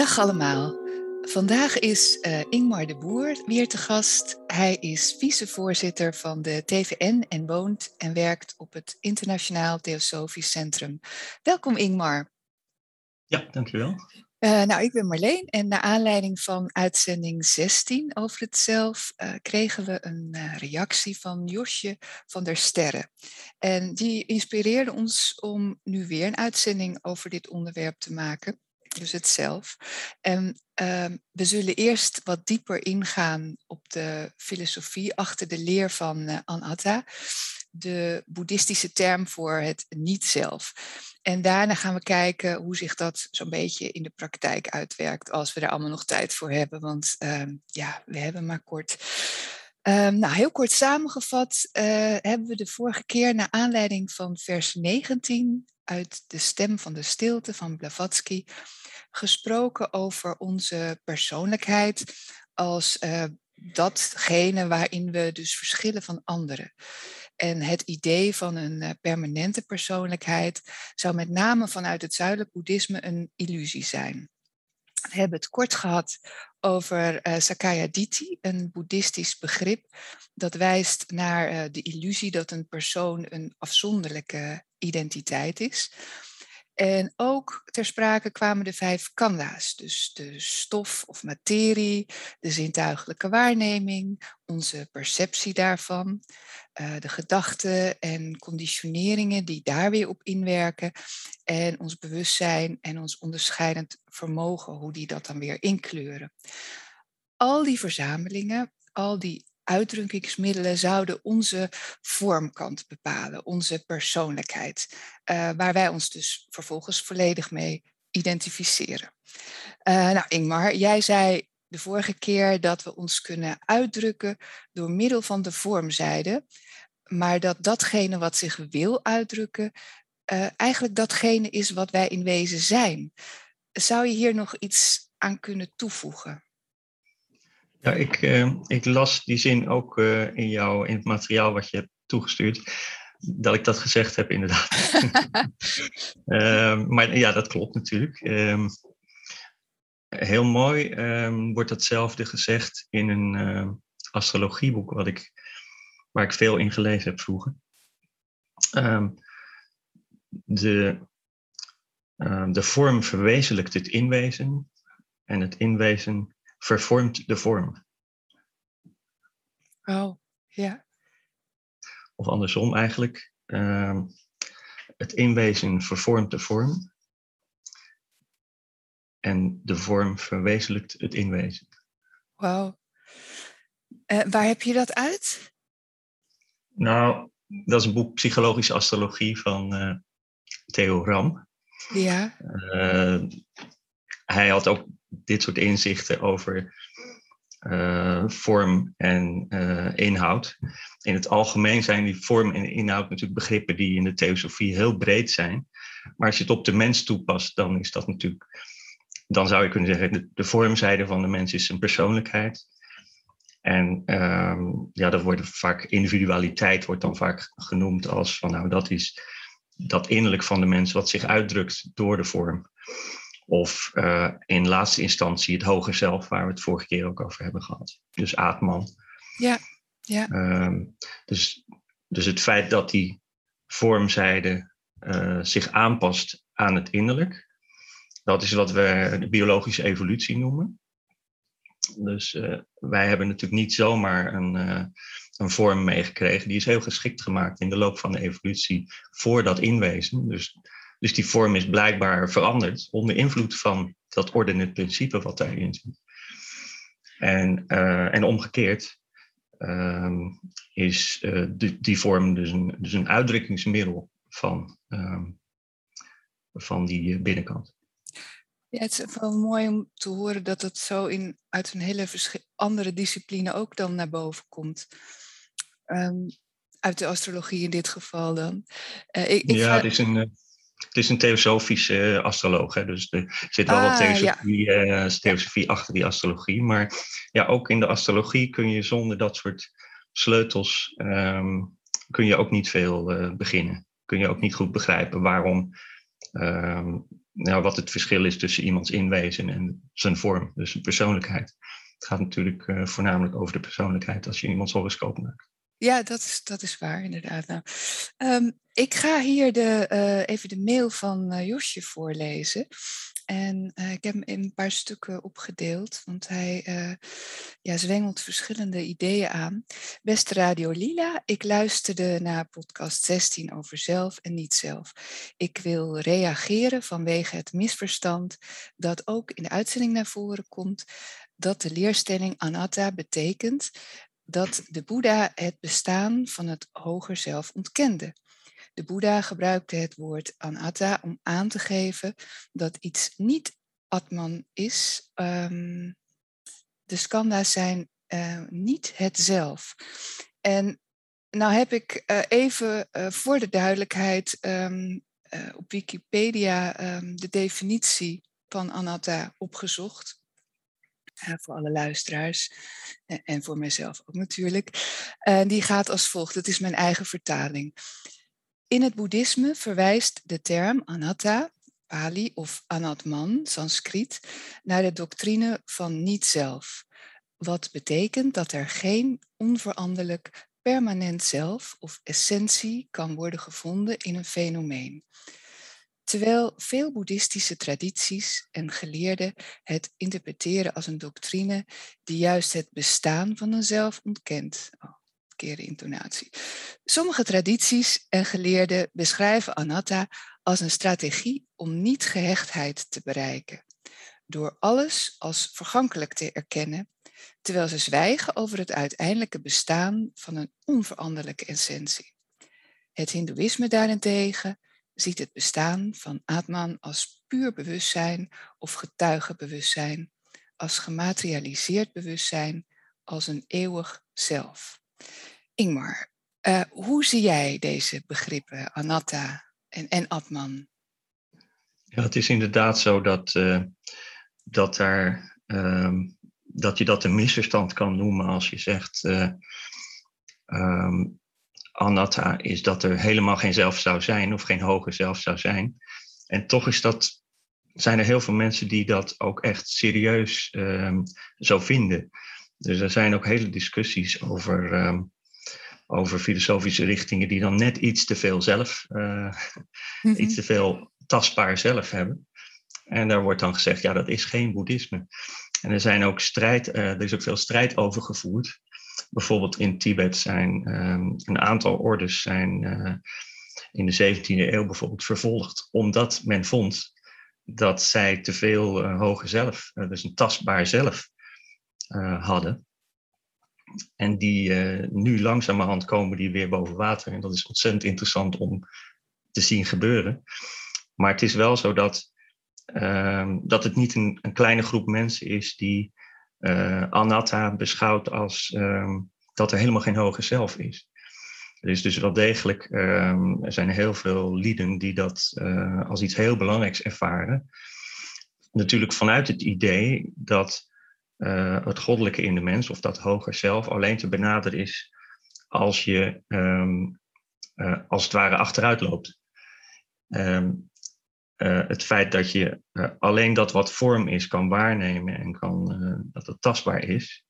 Dag allemaal. Vandaag is uh, Ingmar de Boer weer te gast. Hij is vicevoorzitter van de TVN en woont en werkt op het Internationaal Theosofisch Centrum. Welkom Ingmar. Ja, dankjewel. Uh, nou, ik ben Marleen en naar aanleiding van uitzending 16 over het zelf uh, kregen we een uh, reactie van Josje van der Sterren. En die inspireerde ons om nu weer een uitzending over dit onderwerp te maken dus het zelf. En uh, we zullen eerst wat dieper ingaan op de filosofie achter de leer van uh, Anatta, de boeddhistische term voor het niet-zelf. En daarna gaan we kijken hoe zich dat zo'n beetje in de praktijk uitwerkt, als we er allemaal nog tijd voor hebben, want uh, ja, we hebben maar kort. Um, nou, heel kort samengevat uh, hebben we de vorige keer naar aanleiding van vers 19 uit de stem van de stilte van Blavatsky gesproken over onze persoonlijkheid als uh, datgene waarin we dus verschillen van anderen. En het idee van een uh, permanente persoonlijkheid zou met name vanuit het zuidelijk boeddhisme een illusie zijn. We hebben het kort gehad over uh, Sakaya Diti, een boeddhistisch begrip dat wijst naar uh, de illusie dat een persoon een afzonderlijke identiteit is. En ook ter sprake kwamen de vijf kanda's, dus de stof of materie, de zintuigelijke waarneming, onze perceptie daarvan, uh, de gedachten en conditioneringen die daar weer op inwerken, en ons bewustzijn en ons onderscheidend vermogen, hoe die dat dan weer inkleuren. Al die verzamelingen, al die uitdrukkingsmiddelen zouden onze vormkant bepalen, onze persoonlijkheid, uh, waar wij ons dus vervolgens volledig mee identificeren. Uh, nou, Ingmar, jij zei de vorige keer dat we ons kunnen uitdrukken door middel van de vormzijde, maar dat datgene wat zich wil uitdrukken, uh, eigenlijk datgene is wat wij in wezen zijn. Zou je hier nog iets aan kunnen toevoegen? Ja, ik, uh, ik las die zin ook uh, in, jou, in het materiaal wat je hebt toegestuurd. Dat ik dat gezegd heb, inderdaad. uh, maar ja, dat klopt natuurlijk. Ehm, heel mooi um, wordt datzelfde gezegd in een astrologieboek wat ik, waar ik veel in gelezen heb vroeger. de, de vorm verwezenlijkt het inwezen en het inwezen vervormt de vorm. Oh, ja. Of andersom eigenlijk. Uh, het inwezen vervormt de vorm. En de vorm verwezenlijkt het inwezen. Wauw. Uh, waar heb je dat uit? Nou, dat is een boek Psychologische Astrologie van uh, Theo Ram. Ja. Uh, hij had ook dit soort inzichten over uh, vorm en uh, inhoud. In het algemeen zijn die vorm en inhoud natuurlijk begrippen die in de theosofie heel breed zijn. Maar als je het op de mens toepast, dan is dat natuurlijk, dan zou je kunnen zeggen, de, de vormzijde van de mens is zijn persoonlijkheid. En um, ja, dat wordt vaak individualiteit wordt dan vaak genoemd als van nou dat is dat innerlijk van de mens wat zich uitdrukt door de vorm. Of uh, in laatste instantie het hoger zelf, waar we het vorige keer ook over hebben gehad. Dus Aatman. Ja, ja. Um, dus, dus het feit dat die vormzijde uh, zich aanpast aan het innerlijk, dat is wat we de biologische evolutie noemen. Dus uh, wij hebben natuurlijk niet zomaar een, een vorm meegekregen. Die is heel geschikt gemaakt in de loop van de evolutie voor dat inwezen. Dus dus die vorm is blijkbaar veranderd onder invloed van dat ordenend principe wat daarin zit. En, uh, en omgekeerd um, is uh, die, die vorm dus een, dus een uitdrukkingsmiddel van, ehm, van die binnenkant. Ja, het is wel mooi om te horen dat het zo in, uit een hele andere discipline ook dan naar boven komt. Ehm, uit de astrologie in dit geval dan. Uh, ik, ik ja, het is een, eh, het is een theosofische uh, astroloog. Hè, dus er zit wel wat ah, theosofie, ja. theosofie achter die astrologie. Maar ja, ook in de astrologie kun je zonder dat soort sleutels... Um, kun je ook niet veel beginnen. Kun je ook niet goed begrijpen waarom... Um, nou, wat het verschil is tussen iemands inwezen en zijn vorm, dus zijn persoonlijkheid. Het gaat natuurlijk uh, voornamelijk over de persoonlijkheid als je iemands horoscoop maakt. Ja, dat is, dat is waar, inderdaad. Nou, um, ik ga hier de, uh, even de mail van uh, Josje voorlezen. En uh, ik heb hem in een paar stukken opgedeeld, want hij ja, zwengelt verschillende ideeën aan. Beste Radio Lila, ik luisterde naar podcast 16 over zelf en niet zelf. Ik wil reageren vanwege het misverstand dat ook in de uitzending naar voren komt dat de leerstelling anatta betekent dat de Boeddha het bestaan van het hoger zelf ontkende. De Boeddha gebruikte het woord anatta om aan te geven dat iets niet Atman is. Um, de skandha's zijn uh, niet het zelf. En nou heb ik uh, even uh, voor de duidelijkheid um, op Wikipedia um, de definitie van anatta opgezocht. Voor alle luisteraars en voor mijzelf ook natuurlijk. die gaat als volgt, het is mijn eigen vertaling. In het boeddhisme verwijst de term anatta, Pali of anatman, Sanskriet, naar de doctrine van niet-zelf. Wat betekent dat er geen onveranderlijk permanent zelf of essentie kan worden gevonden in een fenomeen. Terwijl veel boeddhistische tradities en geleerden het interpreteren als een doctrine die juist het bestaan van een zelf ontkent. Oh intonatie. Sommige tradities en geleerden beschrijven anatta als een strategie om niet-gehechtheid te bereiken, door alles als vergankelijk te erkennen, terwijl ze zwijgen over het uiteindelijke bestaan van een onveranderlijke essentie. Het Hindoeïsme daarentegen ziet het bestaan van Atman als puur bewustzijn of getuigenbewustzijn, als gematerialiseerd bewustzijn, als een eeuwig zelf. Ingmar, uh, hoe zie jij deze begrippen, anatta en, en atman? Ja, het is inderdaad zo dat, uh, dat, daar, uh, dat je dat een misverstand kan noemen als je zegt um, anatta is dat er helemaal geen zelf zou zijn of geen hoger zelf zou zijn. En toch is dat, zijn er heel veel mensen die dat ook echt serieus um, zo vinden. Dus er zijn ook hele discussies over, ehm, over filosofische richtingen die dan net iets te veel zelf, uh, iets te veel tastbaar zelf hebben. En daar wordt dan gezegd, ja, dat is geen boeddhisme. En er, zijn ook strijd, uh, er is ook veel strijd over gevoerd. Bijvoorbeeld in Tibet zijn um, een aantal ordes zijn uh, in de 17e eeuw bijvoorbeeld vervolgd, omdat men vond dat zij te veel hoger zelf, dus een tastbaar zelf, uh, hadden. En die uh, nu langzamerhand komen die weer boven water. En dat is ontzettend interessant om te zien gebeuren. Maar het is wel zo dat, uh, dat het niet een, een, kleine groep mensen is die uh, anatta beschouwt als ehm, dat er helemaal geen hoger zelf is. Er is dus wel degelijk, ehm, er zijn heel veel lieden die dat als iets heel belangrijks ervaren. Natuurlijk vanuit het idee dat uh, het goddelijke in de mens, of dat hoger zelf, alleen te benaderen is als je uh, als het ware achteruit loopt. Um, uh, het feit dat je alleen dat wat vorm is kan waarnemen en kan, dat het tastbaar is,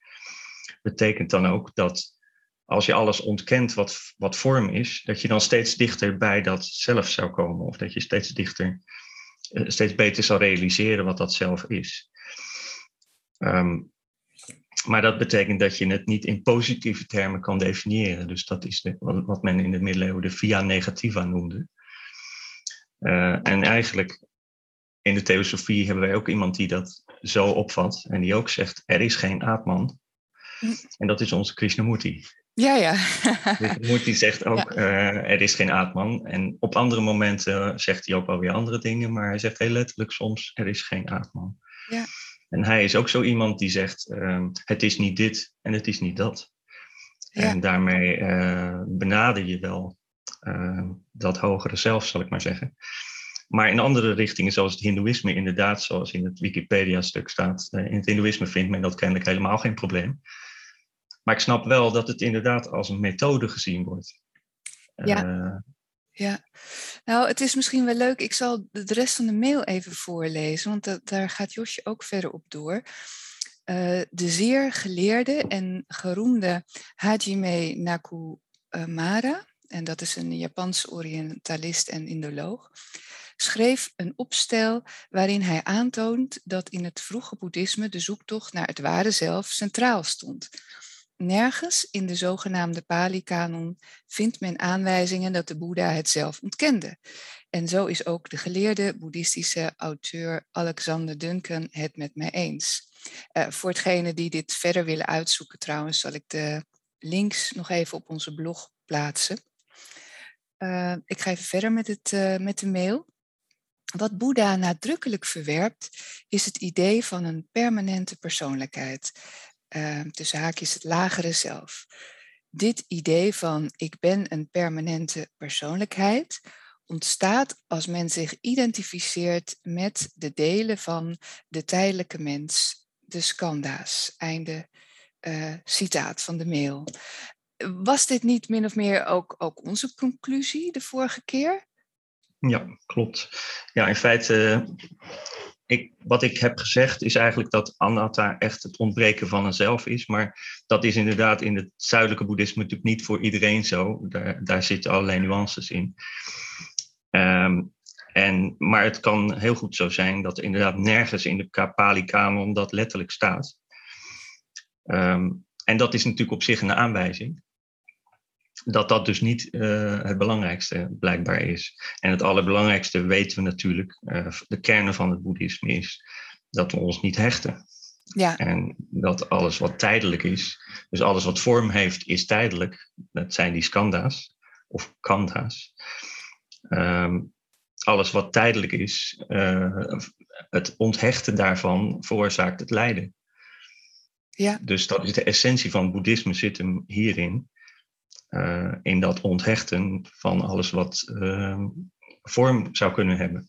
betekent dan ook dat als je alles ontkent wat, wat vorm is, dat je dan steeds dichter bij dat zelf zou komen. Of dat je steeds dichter, steeds beter zal realiseren wat dat zelf is. Um, maar dat betekent dat je het niet in positieve termen kan definiëren. Dus dat is wat men in de middeleeuwen de via negativa noemde. Uh, en eigenlijk in de theosofie hebben wij ook iemand die dat zo opvat. En die ook zegt, er is geen aatman. En dat is onze Krishnamurti. Ja, ja. die zegt ook, er is geen aatman. En op andere momenten zegt hij ook wel weer andere dingen, maar hij zegt heel letterlijk soms, er is geen aatman. Ja. En hij is ook zo iemand die zegt, ehm, het is niet dit en het is niet dat. En daarmee uh, benader je wel dat hogere zelf, zal ik maar zeggen. Maar in andere richtingen, zoals het Hindoeïsme, inderdaad, zoals in het Wikipedia-stuk staat, uh, in het Hindoeïsme vindt men dat kennelijk helemaal geen probleem. Maar ik snap wel dat het inderdaad als een methode gezien wordt. Ja. Uh, ja, nou, het is misschien wel leuk. Ik zal de rest van de mail even voorlezen, want daar gaat Josje ook verder op door. Uh, de zeer geleerde en geroemde Hajime Nakumara, en dat is een Japans orientalist en indoloog, schreef een opstel waarin hij aantoont dat in het vroege boeddhisme de zoektocht naar het ware zelf centraal stond. Nergens in de zogenaamde Pali-kanon vindt men aanwijzingen dat de Boeddha het zelf ontkende. En zo is ook de geleerde boeddhistische auteur Alexander Duncan het met mij eens. Uh, voor hetgenen die dit verder willen uitzoeken trouwens, zal ik de links nog even op onze blog plaatsen. Uh, ik ga even verder met, het, uh, met de mail. Wat Boeddha nadrukkelijk verwerpt, is het idee van een permanente persoonlijkheid. Uh, tussen haakjes het lagere zelf. Dit idee van ik ben een permanente persoonlijkheid ontstaat als men zich identificeert met de delen van de tijdelijke mens, de skanda's. Einde citaat van de mail. Was dit niet min of meer ook, ook onze conclusie de vorige keer? Ja, klopt. Ja, in feite ik, wat ik heb gezegd is eigenlijk dat anatta echt het ontbreken van een zelf is. Maar dat is inderdaad in het zuidelijke boeddhisme natuurlijk niet voor iedereen zo. Daar, daar zitten allerlei nuances in. Um, en, maar het kan heel goed zo zijn dat inderdaad nergens in de Pali-kanon dat letterlijk staat. Um, en dat is natuurlijk op zich een aanwijzing dat dat dus niet uh, het belangrijkste blijkbaar is. En het allerbelangrijkste weten we natuurlijk, uh, de kern van het boeddhisme is dat we ons niet hechten. Ja. En dat alles wat tijdelijk is, dus alles wat vorm heeft, is tijdelijk. Dat zijn die skanda's of kanda's. Um, alles wat tijdelijk is, uh, het onthechten daarvan veroorzaakt het lijden. Ja. Dus dat is de essentie van boeddhisme, zit hem hierin uh, in dat onthechten van alles wat uh, vorm zou kunnen hebben.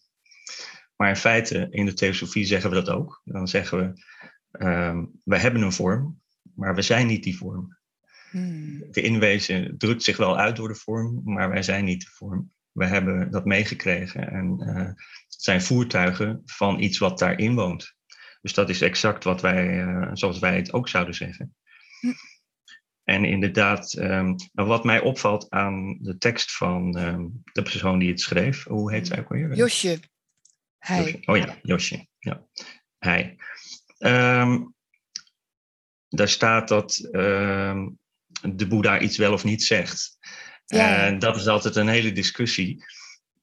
Maar in feite, in de theosofie zeggen we dat ook. Dan zeggen we, uh, we hebben een vorm, maar we zijn niet die vorm. Hmm. De inwezen drukt zich wel uit door de vorm, maar wij zijn niet de vorm. We hebben dat meegekregen en eh, het zijn voertuigen van iets wat daarin woont. Dus dat is exact wat wij, zoals wij het ook zouden zeggen. En inderdaad, um, wat mij opvalt aan de tekst van um, de persoon die het schreef, hoe heet zij ook alweer? Josje. Hij. Oh ja, Josje. Ja. Hij. Um, daar staat dat de Boeddha iets wel of niet zegt. Ja. En dat is altijd een hele discussie.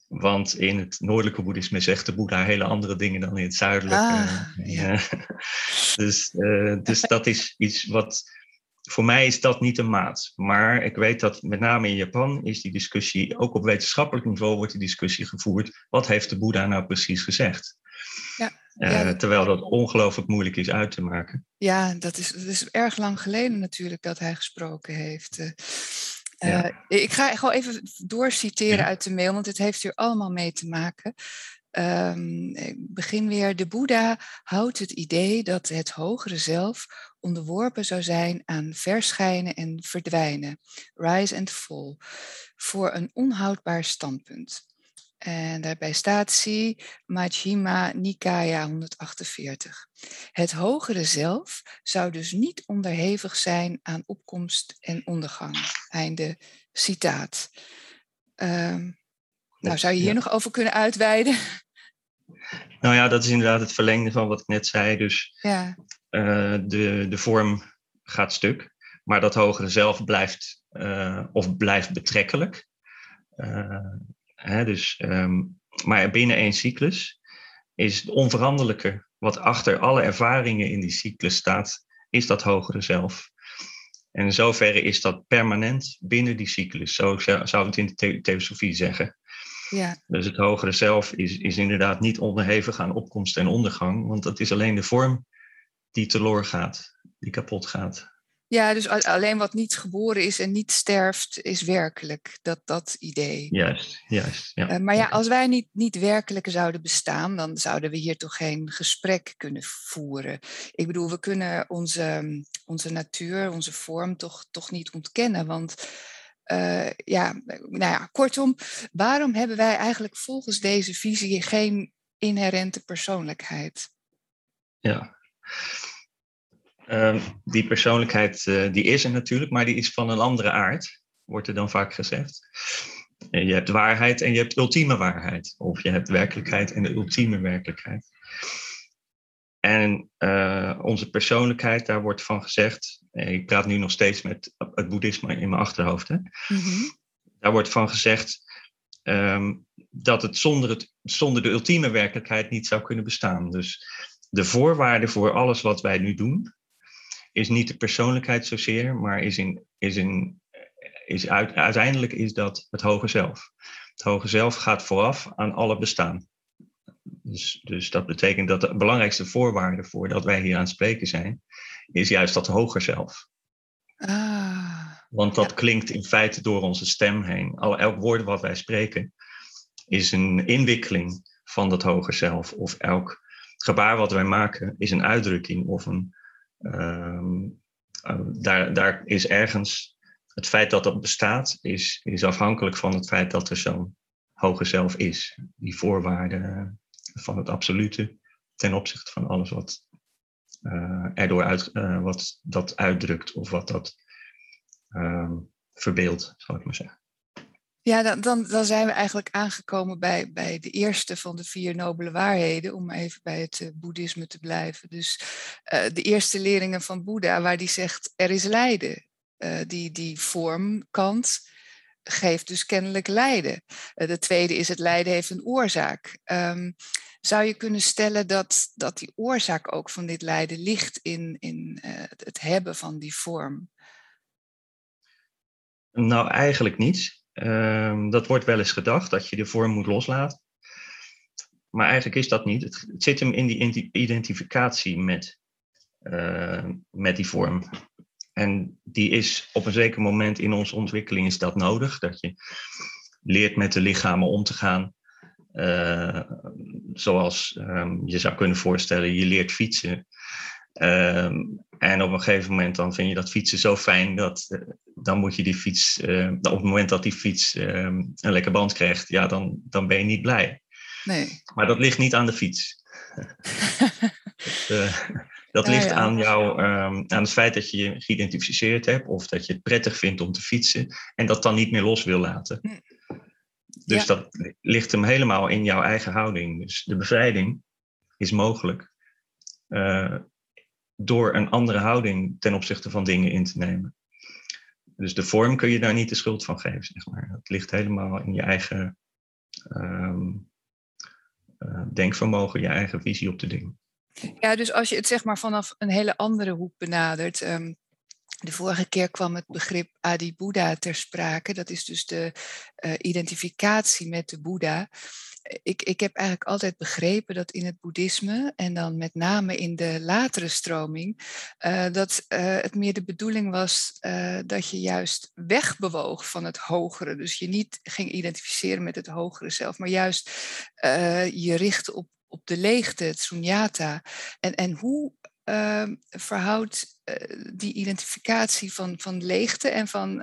Want in het noordelijke boeddhisme zegt de Boeddha hele andere dingen dan in het zuidelijke. Ah, ja. dus, uh, dus dat is iets wat voor mij is dat niet een maat. Maar ik weet dat met name in Japan is die discussie, ook op wetenschappelijk niveau wordt die discussie gevoerd. Wat heeft de Boeddha nou precies gezegd? Ja, uh, terwijl dat ongelooflijk moeilijk is uit te maken. Ja, dat is, dat is erg lang geleden natuurlijk dat hij gesproken heeft. Uh, ja. Ik ga gewoon even doorciteren uit de mail, want het heeft hier allemaal mee te maken. Um, ik begin weer. De Boeddha houdt het idee dat het hogere zelf onderworpen zou zijn aan verschijnen en verdwijnen, rise and fall, voor een onhoudbaar standpunt. En daarbij staat zie Majjhima Nikaya 148. Het hogere zelf zou dus niet onderhevig zijn aan opkomst en ondergang. Einde citaat. Um, nou, zou je hier nog over kunnen uitweiden? Nou ja, dat is inderdaad het verlengde van wat ik net zei. Dus ja. Uh, de, de vorm gaat stuk, maar dat hogere zelf blijft, uh, of blijft betrekkelijk. Uh, hè, dus, um, maar binnen één cyclus is het onveranderlijke wat achter alle ervaringen in die cyclus staat, is dat hogere zelf. En in zoverre is dat permanent binnen die cyclus. Zo zou het in de theosofie zeggen. Ja. Dus het hogere zelf is, is inderdaad niet onderhevig aan opkomst en ondergang, want dat is alleen de vorm die teloor gaat, die kapot gaat. Ja, dus alleen wat niet geboren is en niet sterft, is werkelijk. Dat, dat idee. Juist, juist. Ja. Uh, maar ja, als wij niet, niet werkelijk zouden bestaan, dan zouden we hier toch geen gesprek kunnen voeren. Ik bedoel, we kunnen onze, onze natuur, onze vorm toch, toch niet ontkennen. Want uh, ja, nou ja, kortom, waarom hebben wij eigenlijk volgens deze visie geen inherente persoonlijkheid? Ja. Uh, die persoonlijkheid uh, die is er natuurlijk, maar die is van een andere aard, wordt er dan vaak gezegd. Je hebt waarheid en je hebt ultieme waarheid. Of je hebt werkelijkheid en de ultieme werkelijkheid. En uh, onze persoonlijkheid, daar wordt van gezegd, ik praat nu nog steeds met het boeddhisme in mijn achterhoofd, hè? Mm daar wordt van gezegd um, dat het zonder, het zonder de ultieme werkelijkheid niet zou kunnen bestaan. Dus de voorwaarde voor alles wat wij nu doen, is niet de persoonlijkheid zozeer, maar is, in, is, in, is uit, uiteindelijk is dat het hoge zelf. Het hoge zelf gaat vooraf aan alle bestaan. Dus, dus dat betekent dat de belangrijkste voorwaarde voordat wij hier aan het spreken zijn, is juist dat hoger zelf. Ah, Want dat klinkt in feite door onze stem heen. Al, elk woord wat wij spreken is een inwikkeling van dat hoger zelf. Of elk gebaar wat wij maken is een uitdrukking of een. Uh, daar, daar is ergens. Het feit dat dat bestaat, is, is afhankelijk van het feit dat er zo'n hoger zelf is. Die voorwaarde van het absolute ten opzichte van alles wat uh, erdoor uit, uh, wat dat uitdrukt of wat dat um, verbeeldt, zal ik maar zeggen. Ja, dan, dan, zijn we eigenlijk aangekomen bij, bij de eerste van de vier nobele waarheden, om even bij het uh, boeddhisme te blijven. Dus de eerste leringen van Boeddha, waar die zegt, er is lijden. die, die vormkant geeft dus kennelijk lijden. de tweede is, het lijden heeft een oorzaak. Um, zou je kunnen stellen dat, dat die oorzaak ook van dit lijden ligt in, in het hebben van die vorm? Nou, eigenlijk niet. Uh, dat wordt wel eens gedacht, dat je de vorm moet loslaten. Maar eigenlijk is dat niet. Het, zit hem in die identificatie met, uh, met die vorm. En die is op een zeker moment in onze ontwikkeling is dat nodig. Dat je leert met de lichamen om te gaan. Uh, zoals um, je zou kunnen voorstellen, je leert fietsen. Um, en op een gegeven moment dan vind je dat fietsen zo fijn dat uh, dan moet je die fiets, uh, op het moment dat die fiets um, een lekker band krijgt, ja, dan, dan ben je niet blij. Nee. Maar dat ligt niet aan de fiets. dat, dat ja, ligt ja. aan jou, aan het feit dat je je geïdentificeerd hebt of dat je het prettig vindt om te fietsen en dat dan niet meer los wil laten. Hm. Dus ja. dat ligt hem helemaal in jouw eigen houding. Dus de bevrijding is mogelijk uh, door een andere houding ten opzichte van dingen in te nemen. Dus de vorm kun je daar niet de schuld van geven, zeg maar. Het ligt helemaal in je eigen um, uh, denkvermogen, je eigen visie op de dingen. Ja, dus als je het zeg maar vanaf een hele andere hoek benadert. Um, de vorige keer kwam het begrip Adi Buddha ter sprake. Dat is dus de uh, identificatie met de Boeddha. Ik, ik heb eigenlijk altijd begrepen dat in het boeddhisme, en dan met name in de latere stroming, uh, dat uh, het meer de bedoeling was dat je juist wegbewoog van het hogere. Dus je niet ging identificeren met het hogere zelf, maar juist je richtte op, op de leegte, het sunyata. En, en hoe uh, verhoudt die identificatie van, van leegte en van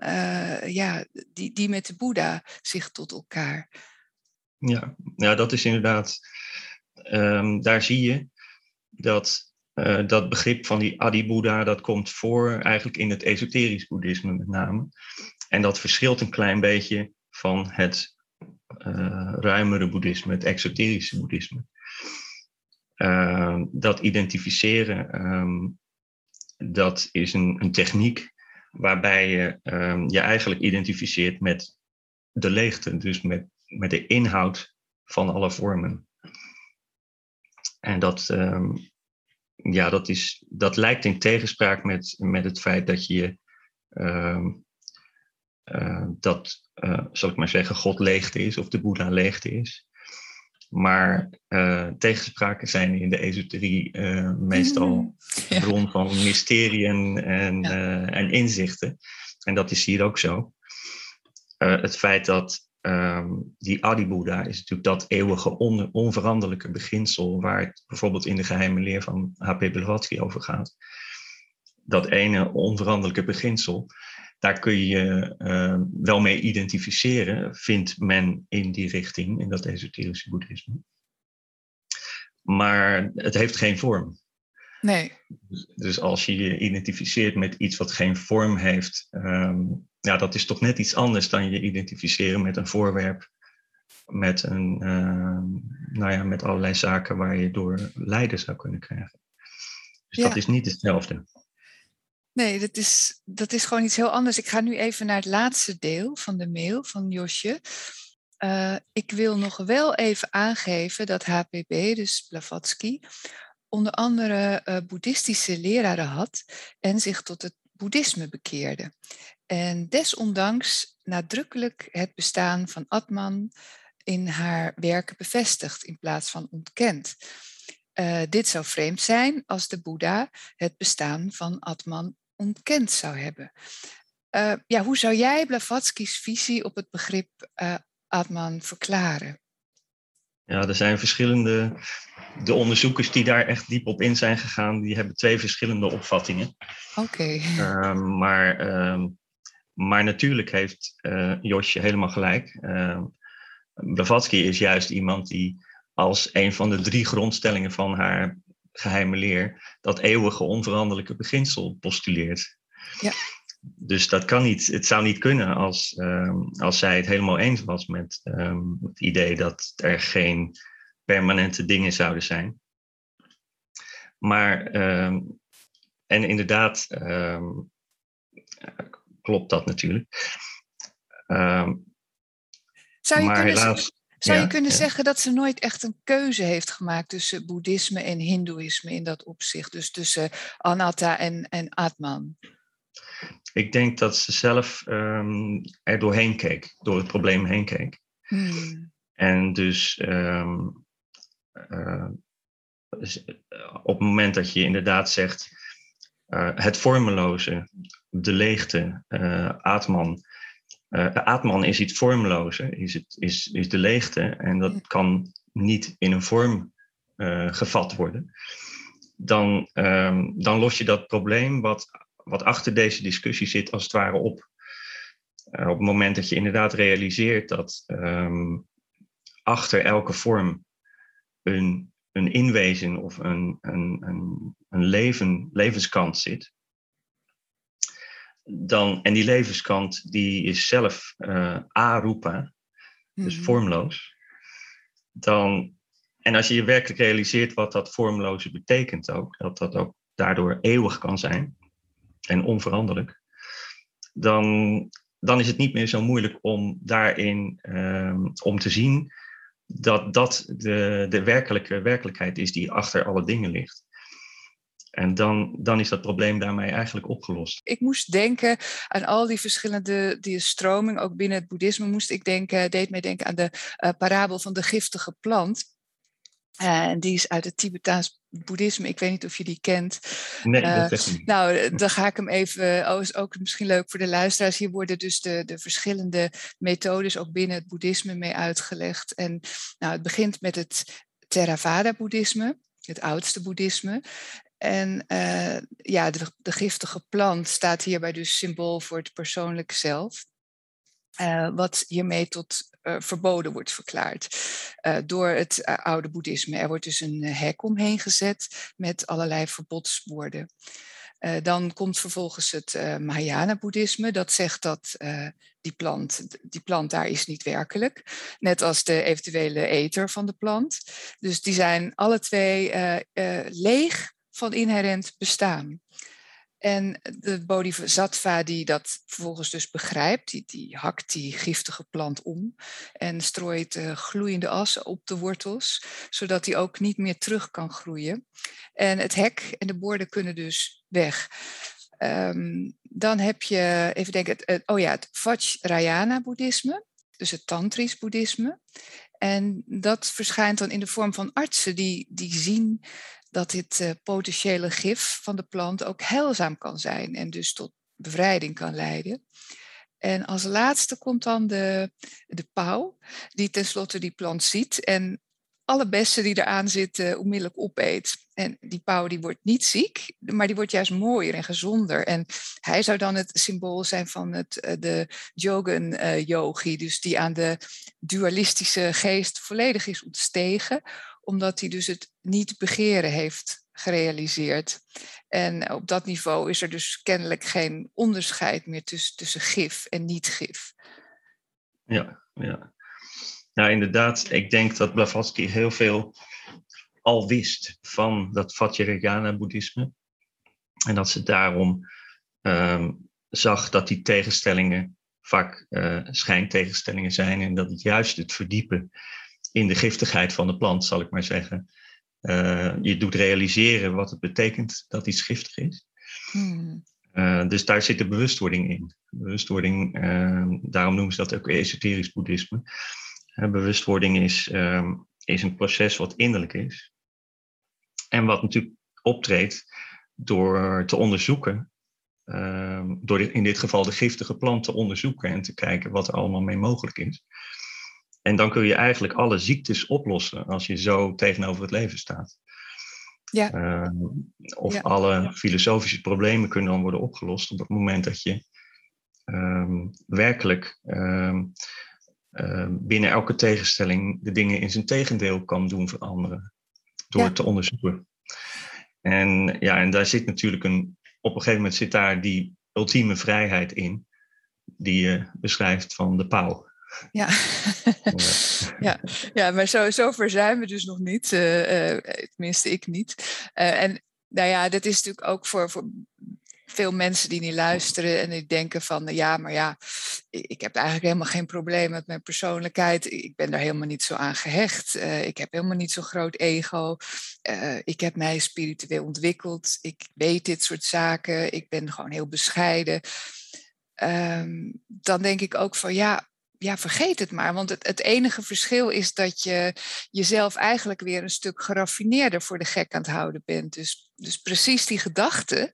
ja, die, die met de Boeddha zich tot elkaar? Ja, ja dat is inderdaad, um, daar zie je dat uh, dat begrip van die Adi-Boeddha, dat komt voor eigenlijk in het esoterisch boeddhisme met name. En dat verschilt een klein beetje van het ruimere boeddhisme, het exoterische boeddhisme. Uh, dat identificeren, um, dat is een, een, techniek waarbij je je eigenlijk identificeert met de leegte, dus met, met de inhoud van alle vormen. En dat, um, ja, dat, is, dat lijkt in tegenspraak met, met het feit dat je ehm, dat, zal ik maar zeggen, God leegte is of de Boeddha leegte is. Maar tegenspraken zijn in de esoterie meestal mm, bron van mysterieën en, en inzichten. En dat is hier ook zo. het feit dat um, die Adi-Buddha is natuurlijk dat eeuwige onveranderlijke beginsel waar het bijvoorbeeld in de geheime leer van H.P. Blavatsky over gaat. Dat ene onveranderlijke beginsel, daar kun je uh, wel mee identificeren, vindt men in die richting, in dat esoterische boeddhisme. Maar het heeft geen vorm. Nee. Dus, dus als je je identificeert met iets wat geen vorm heeft, um, ja, dat is toch net iets anders dan je identificeren met een voorwerp, met, een, uh, nou ja, met allerlei zaken waar je door lijden zou kunnen krijgen. Dus dat is niet hetzelfde. Nee, dat is, dat is gewoon iets heel anders. Ik ga nu even naar het laatste deel van de mail van Josje. Uh, ik wil nog wel even aangeven dat HPB, dus Blavatsky, onder andere uh, boeddhistische leraren had en zich tot het boeddhisme bekeerde. En desondanks nadrukkelijk het bestaan van Atman in haar werken bevestigt in plaats van ontkent. Uh, dit zou vreemd zijn als de Boeddha het bestaan van Atman ontkend zou hebben. Uh, ja, hoe zou jij Blavatsky's visie op het begrip uh, Atman verklaren? Ja, er zijn verschillende. De onderzoekers die daar echt diep op in zijn gegaan, die hebben twee verschillende opvattingen. Oké. Ehm, maar ehm, maar natuurlijk heeft uh, Josje helemaal gelijk. Uh, Blavatsky is juist iemand die als een van de drie grondstellingen van haar geheime leer dat eeuwige onveranderlijke beginsel postuleert. Ja. Dus dat kan niet, het zou niet kunnen als, uh, als zij het helemaal eens was met um, het idee dat er geen permanente dingen zouden zijn. Maar, en inderdaad, klopt dat natuurlijk. Zou je kunnen, helaas, zou je kunnen zeggen dat ze nooit echt een keuze heeft gemaakt tussen boeddhisme en hindoeïsme in dat opzicht? Dus tussen anatta en, en atman? Ik denk dat ze zelf um, er doorheen keek, door het probleem heen keek. Hmm. En dus um, uh, op het moment dat je inderdaad zegt, uh, het vormeloze, de leegte, uh, Atman. Uh, Atman is iets vormloze, is, het, is, is de leegte. En dat kan niet in een vorm gevat worden. Dan, um, dan los je dat probleem wat, wat achter deze discussie zit, als het ware op. op het moment dat je inderdaad realiseert dat um, achter elke vorm een een inwezen of een, een, een, een leven, levenskant zit, dan, en die levenskant die is zelf uh, arupa, dus mhm. vormloos, dan, en als je je werkelijk realiseert wat dat vormloze betekent ook, dat dat ook daardoor eeuwig kan zijn en onveranderlijk, dan, dan is het niet meer zo moeilijk om daarin um, om te zien dat dat de, de werkelijke werkelijkheid is die achter alle dingen ligt. En dan, dan is dat probleem daarmee eigenlijk opgelost. Ik moest denken aan al die verschillende die stroming, ook binnen het boeddhisme moest ik denken, deed mij denken aan de uh, parabel van de giftige plant. Eh, en die is uit het Tibetaans boeddhisme. Ik weet niet of je die kent. Nee, dat uh, niet. Nou, dan ga ik hem even. Oh, is ook misschien leuk voor de luisteraars. Hier worden dus de, de verschillende methodes ook binnen het boeddhisme mee uitgelegd. En nou, het begint met het Theravada-boeddhisme, het oudste boeddhisme. En uh, ja, de, de, giftige plant staat hierbij dus symbool voor het persoonlijke zelf. Uh, wat hiermee tot uh, verboden wordt verklaard uh, door het oude boeddhisme. Er wordt dus een hek omheen gezet met allerlei verbodswoorden. dan komt vervolgens het Mahayana-boeddhisme. Dat zegt dat die, plant, die plant daar is niet werkelijk. Net als de eventuele eter van de plant. Dus die zijn alle twee leeg van inherent bestaan. En de bodhisattva die dat vervolgens dus begrijpt, die, die hakt die giftige plant om en strooit uh, gloeiende as op de wortels, zodat die ook niet meer terug kan groeien. En het hek en de borden kunnen dus weg. Ehm, dan heb je, even denken, het, oh ja, het Vajrayana-boeddhisme, dus het tantrisch boeddhisme. En dat verschijnt dan in de vorm van artsen die, die zien dat dit uh, potentiële gif van de plant ook heilzaam kan zijn en dus tot bevrijding kan leiden. En als laatste komt dan de, de pauw, die tenslotte die plant ziet en alle bessen die eraan zitten onmiddellijk opeet. En die pauw die wordt niet ziek, maar die wordt juist mooier en gezonder. En hij zou dan het symbool zijn van het, eh, de Jogan-yogi, eh, dus die aan de dualistische geest volledig is ontstegen, omdat hij dus het niet begeren heeft gerealiseerd. En op dat niveau is er dus kennelijk geen onderscheid meer tussen, gif en niet-gif. Ja, ja. Nou, inderdaad, ik denk dat Blavatsky heel veel al wist van dat Vajrayana-boeddhisme. En dat ze daarom ehm, zag dat die tegenstellingen vaak uh, schijntegenstellingen zijn. En dat het juist het verdiepen in de giftigheid van de plant, zal ik maar zeggen, uh, je doet realiseren wat het betekent dat iets giftig is. Hmm. Uh, dus daar zit de bewustwording in. Bewustwording, uh, daarom noemen ze dat ook esoterisch boeddhisme. bewustwording is, ehm, is een proces wat innerlijk is. En wat natuurlijk optreedt door te onderzoeken, ehm, door in dit geval de giftige plant te onderzoeken en te kijken wat er allemaal mee mogelijk is. En dan kun je eigenlijk alle ziektes oplossen als je zo tegenover het leven staat. Ja. Ehm, of alle filosofische problemen kunnen dan worden opgelost op het moment dat je ehm, werkelijk ehm, binnen elke tegenstelling de dingen in zijn tegendeel kan doen veranderen. Door ja. te onderzoeken. En ja, en daar zit natuurlijk een, op een gegeven moment zit daar die ultieme vrijheid in, die je beschrijft van de pauw. Ja. ja. ja, maar zo, zover zijn we dus nog niet. Uh, uh, tenminste, ik niet. Uh, en nou ja, dat is natuurlijk ook voor, voor veel mensen die niet luisteren en die denken van ja, maar ja, ik heb eigenlijk helemaal geen probleem met mijn persoonlijkheid. Ik ben daar helemaal niet zo aan gehecht. ik heb helemaal niet zo'n groot ego. ik heb mij spiritueel ontwikkeld. Ik weet dit soort zaken. Ik ben gewoon heel bescheiden. Um, dan denk ik ook van ja, ja, vergeet het maar. Want het, het enige verschil is dat je jezelf eigenlijk weer een stuk geraffineerder voor de gek aan het houden bent. Dus, dus precies die gedachte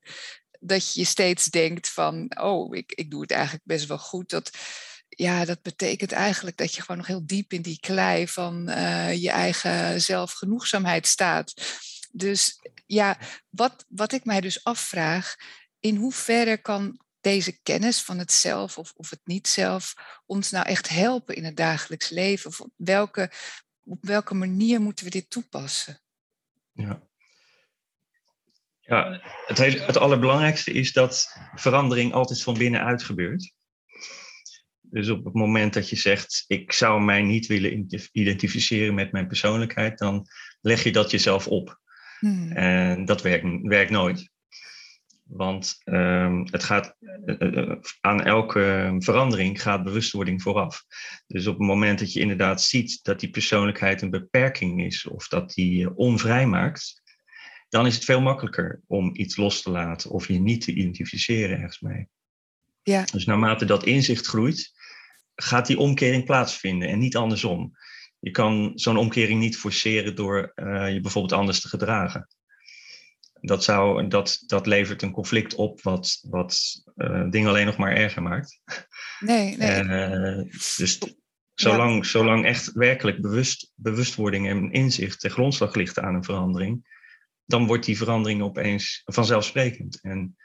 dat je steeds denkt van, oh, ik, ik doe het eigenlijk best wel goed. Dat, ja, dat betekent eigenlijk dat je gewoon nog heel diep in die klei van uh, je eigen zelfgenoegzaamheid staat. Dus ja, wat, wat ik mij dus afvraag, in hoeverre kan deze kennis van het zelf of, of het niet-zelf ons nou echt helpen in het dagelijks leven? Of op welke, op welke manier moeten we dit toepassen? Ja, ja het, het allerbelangrijkste is dat verandering altijd van binnenuit gebeurt. Dus op het moment dat je zegt, ik zou mij niet willen identificeren met mijn persoonlijkheid, dan leg je dat jezelf op. Hmm. En dat werkt, werkt nooit. Want um, het gaat, uh, aan elke verandering gaat bewustwording vooraf. Dus op het moment dat je inderdaad ziet dat die persoonlijkheid een beperking is of dat die onvrij maakt, dan is het veel makkelijker om iets los te laten of je niet te identificeren ergens mee. Ja. Dus naarmate dat inzicht groeit, gaat die omkering plaatsvinden en niet andersom. Je kan zo'n omkering niet forceren door uh, je bijvoorbeeld anders te gedragen dat, zou, dat, dat levert een conflict op wat, wat uh, dingen alleen nog maar erger maakt. Nee, nee. Uh, dus zolang, ja. zolang echt werkelijk bewust, bewustwording en inzicht ten grondslag ligt aan een verandering, dan wordt die verandering opeens vanzelfsprekend. En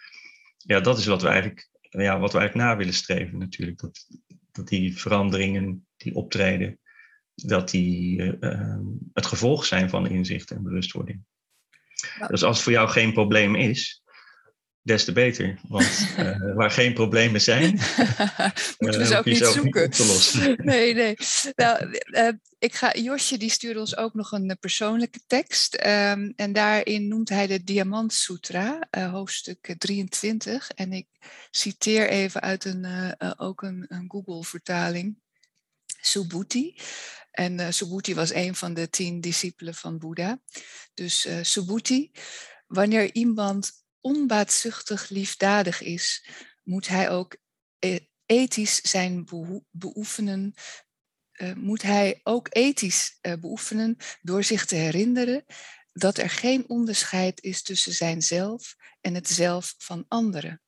ja, dat is wat we eigenlijk, ja, wat we eigenlijk na willen streven natuurlijk. Dat, dat die veranderingen die optreden, dat die uh, het gevolg zijn van inzicht en bewustwording. Dus als het voor jou geen probleem is, des te beter. Want uh, waar geen problemen zijn, moeten we ze ook niet zoeken. Niet nee, nee. Nou, uh, ik ga, Josje die stuurde ons ook nog een persoonlijke tekst. Um, en daarin noemt hij de Diamant Sutra, uh, hoofdstuk 23. En ik citeer even uit een, ook een, een Google-vertaling. Subhuti. En uh, Subhuti was een van de tien discipelen van Boeddha. Dus uh, Subhuti, wanneer iemand onbaatzuchtig liefdadig is, moet hij ook e-, ethisch zijn beoefenen. Moet hij ook ethisch beoefenen door zich te herinneren dat er geen onderscheid is tussen zijn zelf en het zelf van anderen.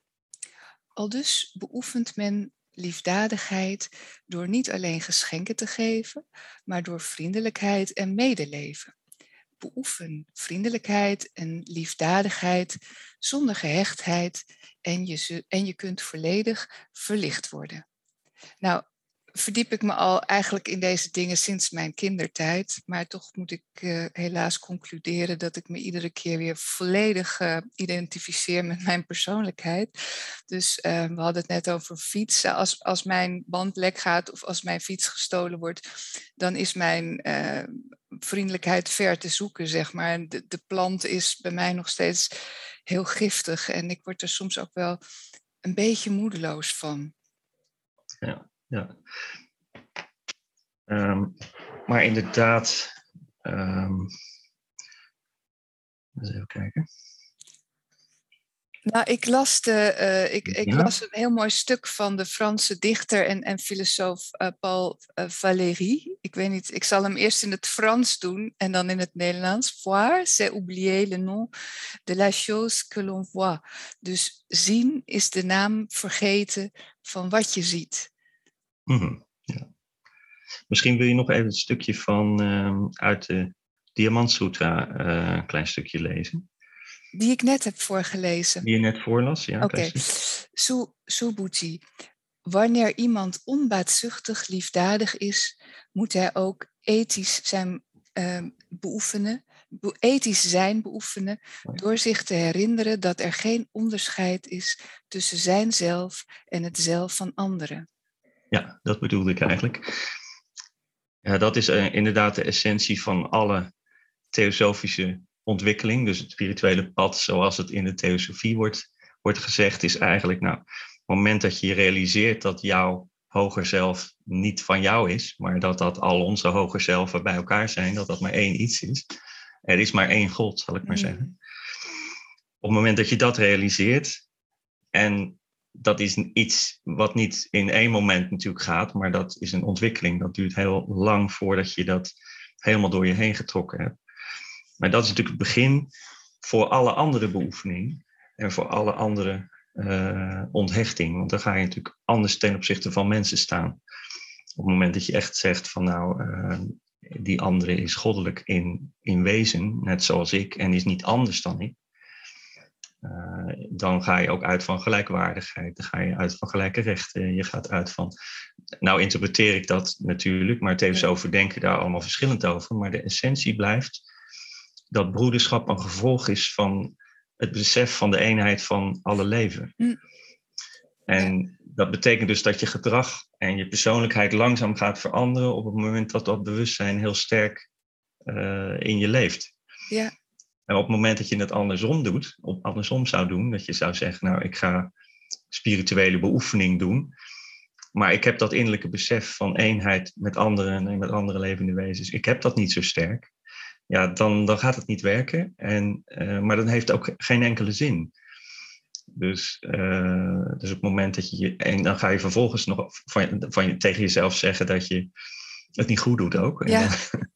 Al dus beoefent men liefdadigheid door niet alleen geschenken te geven, maar door vriendelijkheid en medeleven. Beoefen vriendelijkheid en liefdadigheid zonder gehechtheid en je, en je kunt volledig verlicht worden. Nou, verdiep ik me al eigenlijk in deze dingen sinds mijn kindertijd. Maar toch moet ik uh, helaas concluderen dat ik me iedere keer weer volledig uh, identificeer met mijn persoonlijkheid. Dus uh, we hadden het net over fietsen. Als, als mijn band lek gaat of als mijn fiets gestolen wordt, dan is mijn vriendelijkheid ver te zoeken, zeg maar. De, de plant is bij mij nog steeds heel giftig en ik word er soms ook wel een beetje moedeloos van. Ja ja. Um, maar inderdaad, um, eens even kijken. Nou, ik las, de, uh, ik, ik las een heel mooi stuk van de Franse dichter en, en filosoof uh, Paul uh, Valéry. Ik weet niet, ik zal hem eerst in het Frans doen en dan in het Nederlands. Voir, c'est oublier le nom de la chose que l'on voit. Dus zien is de naam vergeten van wat je ziet. Mm ja. Misschien wil je nog even een stukje van uh, uit de Diamant Sutra uh, een klein stukje lezen. Die ik net heb voorgelezen. Die je net voorlas, ja. Oké. Okay. Subhuti. Wanneer iemand onbaatzuchtig liefdadig is, moet hij ook ethisch zijn uh, beoefenen, ethisch zijn beoefenen, door zich te herinneren dat er geen onderscheid is tussen zijn zelf en het zelf van anderen. Ja, dat bedoelde ik eigenlijk. Ja, dat is uh, inderdaad de essentie van alle theosofische ontwikkeling. Dus het spirituele pad, zoals het in de theosofie wordt, wordt gezegd, is eigenlijk, nou, op het moment dat je realiseert dat jouw hoger zelf niet van jou is, maar dat dat al onze hoger zelven bij elkaar zijn, dat dat maar één iets is. Er is maar één God, zal ik maar mm. zeggen. Op het moment dat je dat realiseert en dat is iets wat niet in één moment natuurlijk gaat, maar dat is een ontwikkeling. Dat duurt heel lang voordat je dat helemaal door je heen getrokken hebt. Maar dat is natuurlijk het begin voor alle andere beoefening en voor alle andere uh, onthechting. Want dan ga je natuurlijk anders ten opzichte van mensen staan. Op het moment dat je echt zegt van nou, uh, die andere is goddelijk in, in wezen, net zoals ik, en is niet anders dan ik. Uh, dan ga je ook uit van gelijkwaardigheid, dan ga je uit van gelijke rechten, je gaat uit van. Nou, interpreteer ik dat natuurlijk, maar het heeft over denken daar allemaal verschillend over. Maar de essentie blijft dat broederschap een gevolg is van het besef van de eenheid van alle leven. Mm. En dat betekent dus dat je gedrag en je persoonlijkheid langzaam gaat veranderen op het moment dat dat bewustzijn heel sterk uh, in je leeft. Ja. En op het moment dat je het andersom doet, of andersom zou doen, dat je zou zeggen, nou, ik ga spirituele beoefening doen, maar ik heb dat innerlijke besef van eenheid met anderen en met andere levende wezens, ik heb dat niet zo sterk, ja, dan, dan gaat het niet werken. En, uh, maar dan heeft ook geen enkele zin. Dus, uh, dus op het moment dat je. En dan ga je vervolgens nog van, van, tegen jezelf zeggen dat je het niet goed doet ook. Ja,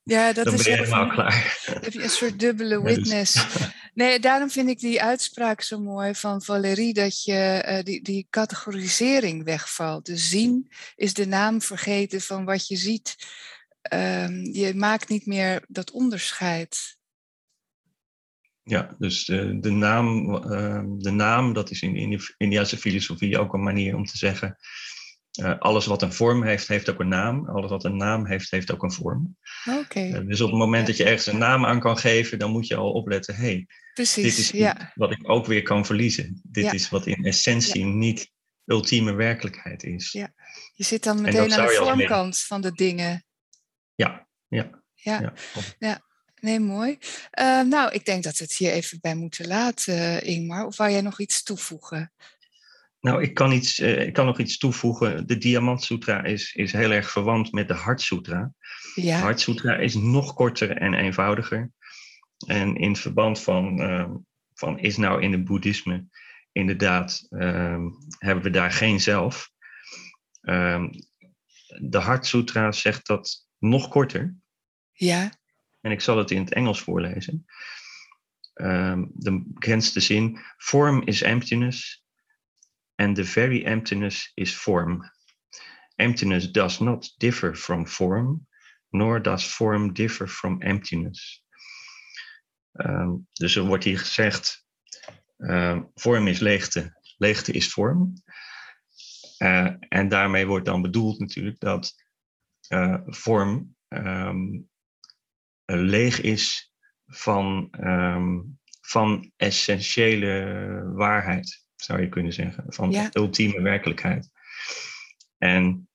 ja dat dan is ben je helemaal klaar. Heb je een soort dubbele witness. Nee, daarom vind ik die uitspraak zo mooi van Valérie, dat je uh, die, die categorisering wegvalt. Dus zien is de naam vergeten van wat je ziet. Um, je maakt niet meer dat onderscheid. Ja, dus de, de, naam, uh, de naam, dat is in, in de Indiase filosofie ook een manier om te zeggen uh, alles wat een vorm heeft, heeft ook een naam. Alles wat een naam heeft, heeft ook een vorm. Oké. Uh, dus op het moment dat je ergens een naam aan kan geven, dan moet je al opletten. hey, Precies, dit is ja. wat ik ook weer kan verliezen. Dit Ja. is wat in essentie niet ultieme werkelijkheid is. Ja. Je zit dan meteen aan de vormkant van de dingen. Ja, ja, Ja, ja. nee, mooi. Eh, nou, ik denk dat we het hier even bij moeten laten, Ingmar. Of wou jij nog iets toevoegen? Nou, ik kan, iets, eh, ik kan nog iets toevoegen. De Diamant Sutra is, is heel erg verwant met de Hart Sutra. Ja, De Hart Sutra is nog korter en eenvoudiger. En in verband van, eh, van is nou in het boeddhisme inderdaad, ehm, hebben we daar geen zelf. Um, de Hart Sutra zegt dat nog korter. Ja. En ik zal het in het Engels voorlezen. De bekendste zin: Form is emptiness, and the very emptiness is form. Emptiness does not differ from form, nor does form differ from emptiness. Um, dus er wordt hier gezegd: uh, vorm is leegte, leegte is vorm. Uh, en daarmee wordt dan bedoeld natuurlijk dat uh, vorm um, leeg is van, van essentiële waarheid, zou je kunnen zeggen, van ja. ultieme werkelijkheid. En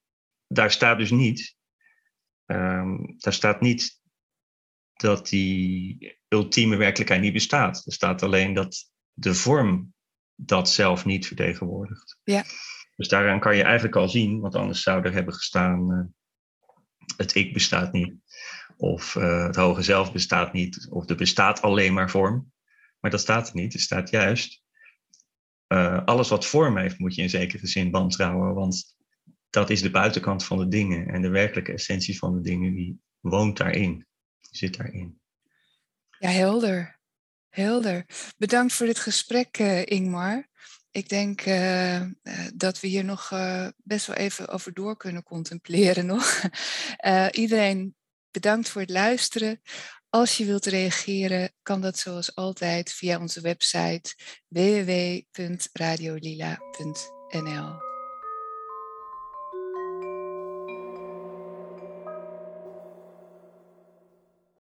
daar staat dus niet, um, daar staat niet dat die ultieme werkelijkheid niet bestaat. Er staat alleen dat de vorm dat zelf niet vertegenwoordigt. Ja. Dus daaraan kan je eigenlijk al zien, want anders zou er hebben gestaan: uh, het ik bestaat niet, of uh, het hoge zelf bestaat niet, of er bestaat alleen maar vorm. Maar dat staat er niet. Er staat juist: uh, alles wat vorm heeft, moet je in zekere zin wantrouwen, want dat is de buitenkant van de dingen en de werkelijke essentie van de dingen, die woont daarin, die zit daarin. Ja, helder. Helder. Bedankt voor dit gesprek, uh, Ingmar. Ik denk uh, dat we hier nog best wel even over door kunnen contempleren nog. iedereen bedankt voor het luisteren. Als je wilt reageren, kan dat zoals altijd via onze website www.radiolila.nl.